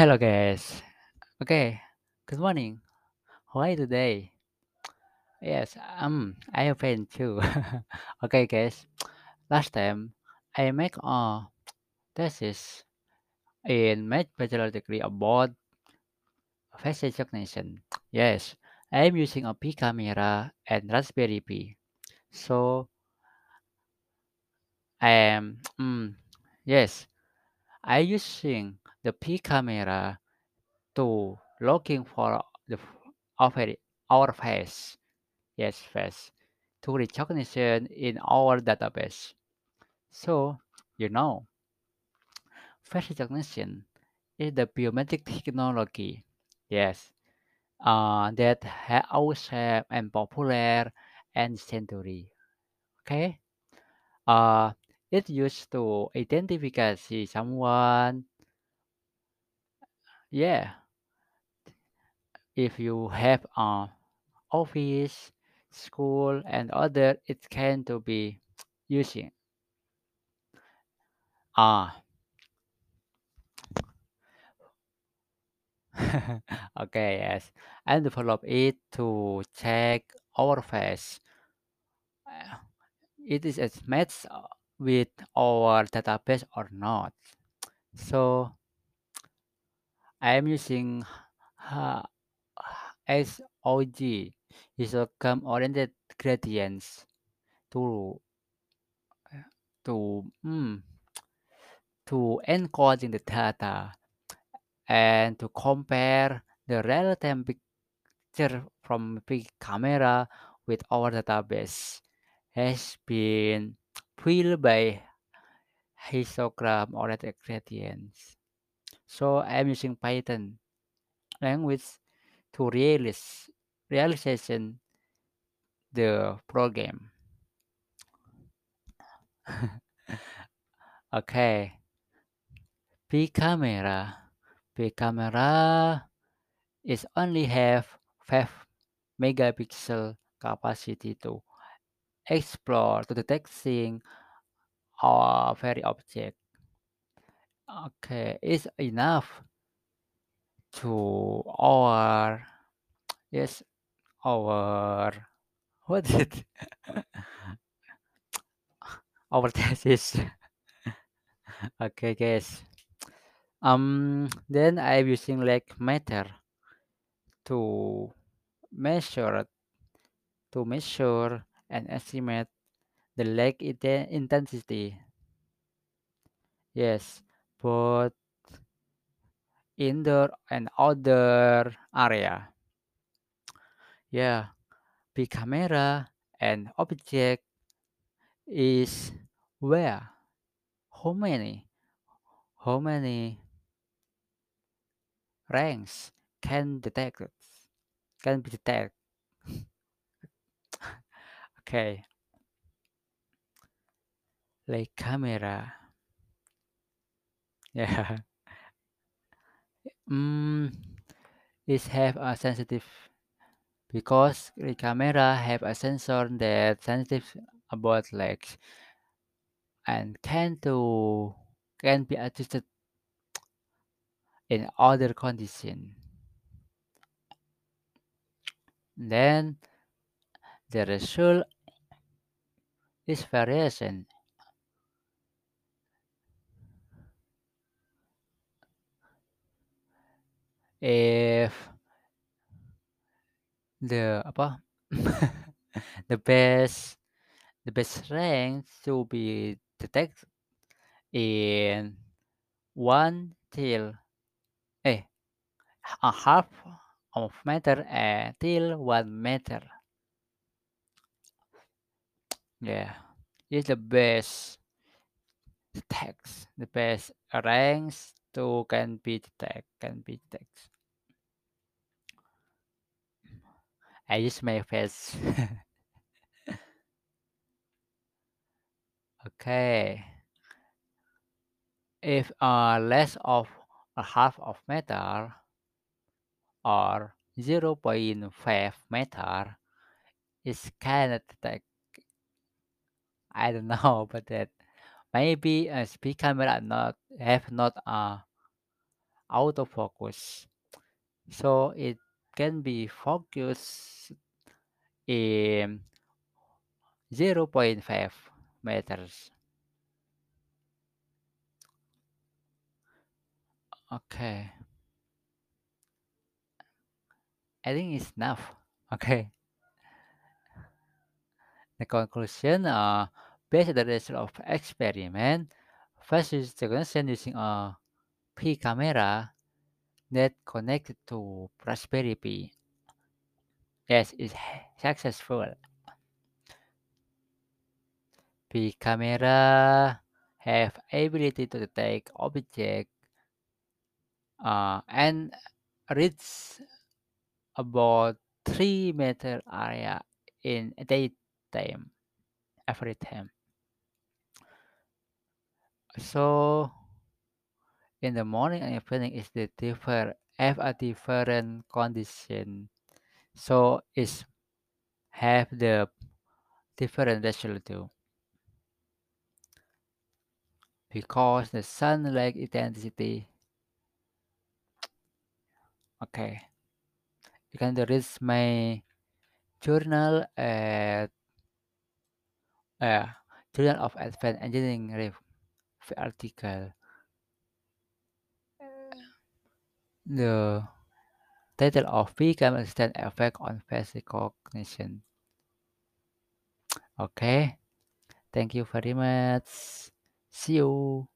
Hello guys. Okay. Good morning. How are you today? Yes, um, I am fine too. okay, guys. Last time I make a thesis in my bachelor degree about face recognition. Yes, I am using a P camera and Raspberry Pi. So I am, mm, yes, I using the P camera to looking for the our face Yes, face to recognition in our database. So, you know, face recognition is the biometric technology. Yes, uh, that has always have and popular and century. Okay, uh, it's used to identify someone. Yeah, if you have a office, school, and other, it can to be using. Ah, Okay, yes. And develop it to check our face. It is a match uh, with our database or not. So I am using uh, SOG, histogram oriented gradients to to mm, to encoding the data and to compare the real time picture from big camera with our database has been filled by histogram oriented gradients. So I'm using Python language to realize realization the program. Okay, P camera. P camera is only have 5 megapixel capacity to explore to detecting our uh, very object. Okay, it's enough to our yes our what is it our thesis. okay, guys. Um, then I'm using light meter to measure to measure and estimate the lag inte- intensity. Yes, both indoor and outdoor area. Yeah, big camera and object is where how many how many ranks can detect can be detected. Okay, like camera. Yeah. Mm, it have a sensitive because the camera have a sensor that sensitive about legs and can to can be adjusted in other condition. Then the result is variation. If the apa the best the best rank to be detected in one till eh a half of meter and till one meter. Yeah, is the best text. The best ranks to can be detect can be detect. I use my face. okay. If uh less of a half of meter or zero point five meter is of like I don't know, but that maybe a speed camera not have not a autofocus. So it can be focused in 0.5 meters. Okay. I think it's enough. Okay. The conclusion, uh, based on the result of experiment, face recognition using a P camera that connected to prosperity. Yes, is successful. P camera have ability to detect object uh, and reach about 3 meter area in daytime every time. So in the morning and evening is the different have a different condition. So it's have the different resolution because the sunlight intensity okay you can read my journal at uh, Journal of Advanced Engineering article. The title of become extend effect on face recognition. Okay, thank you very much. See you.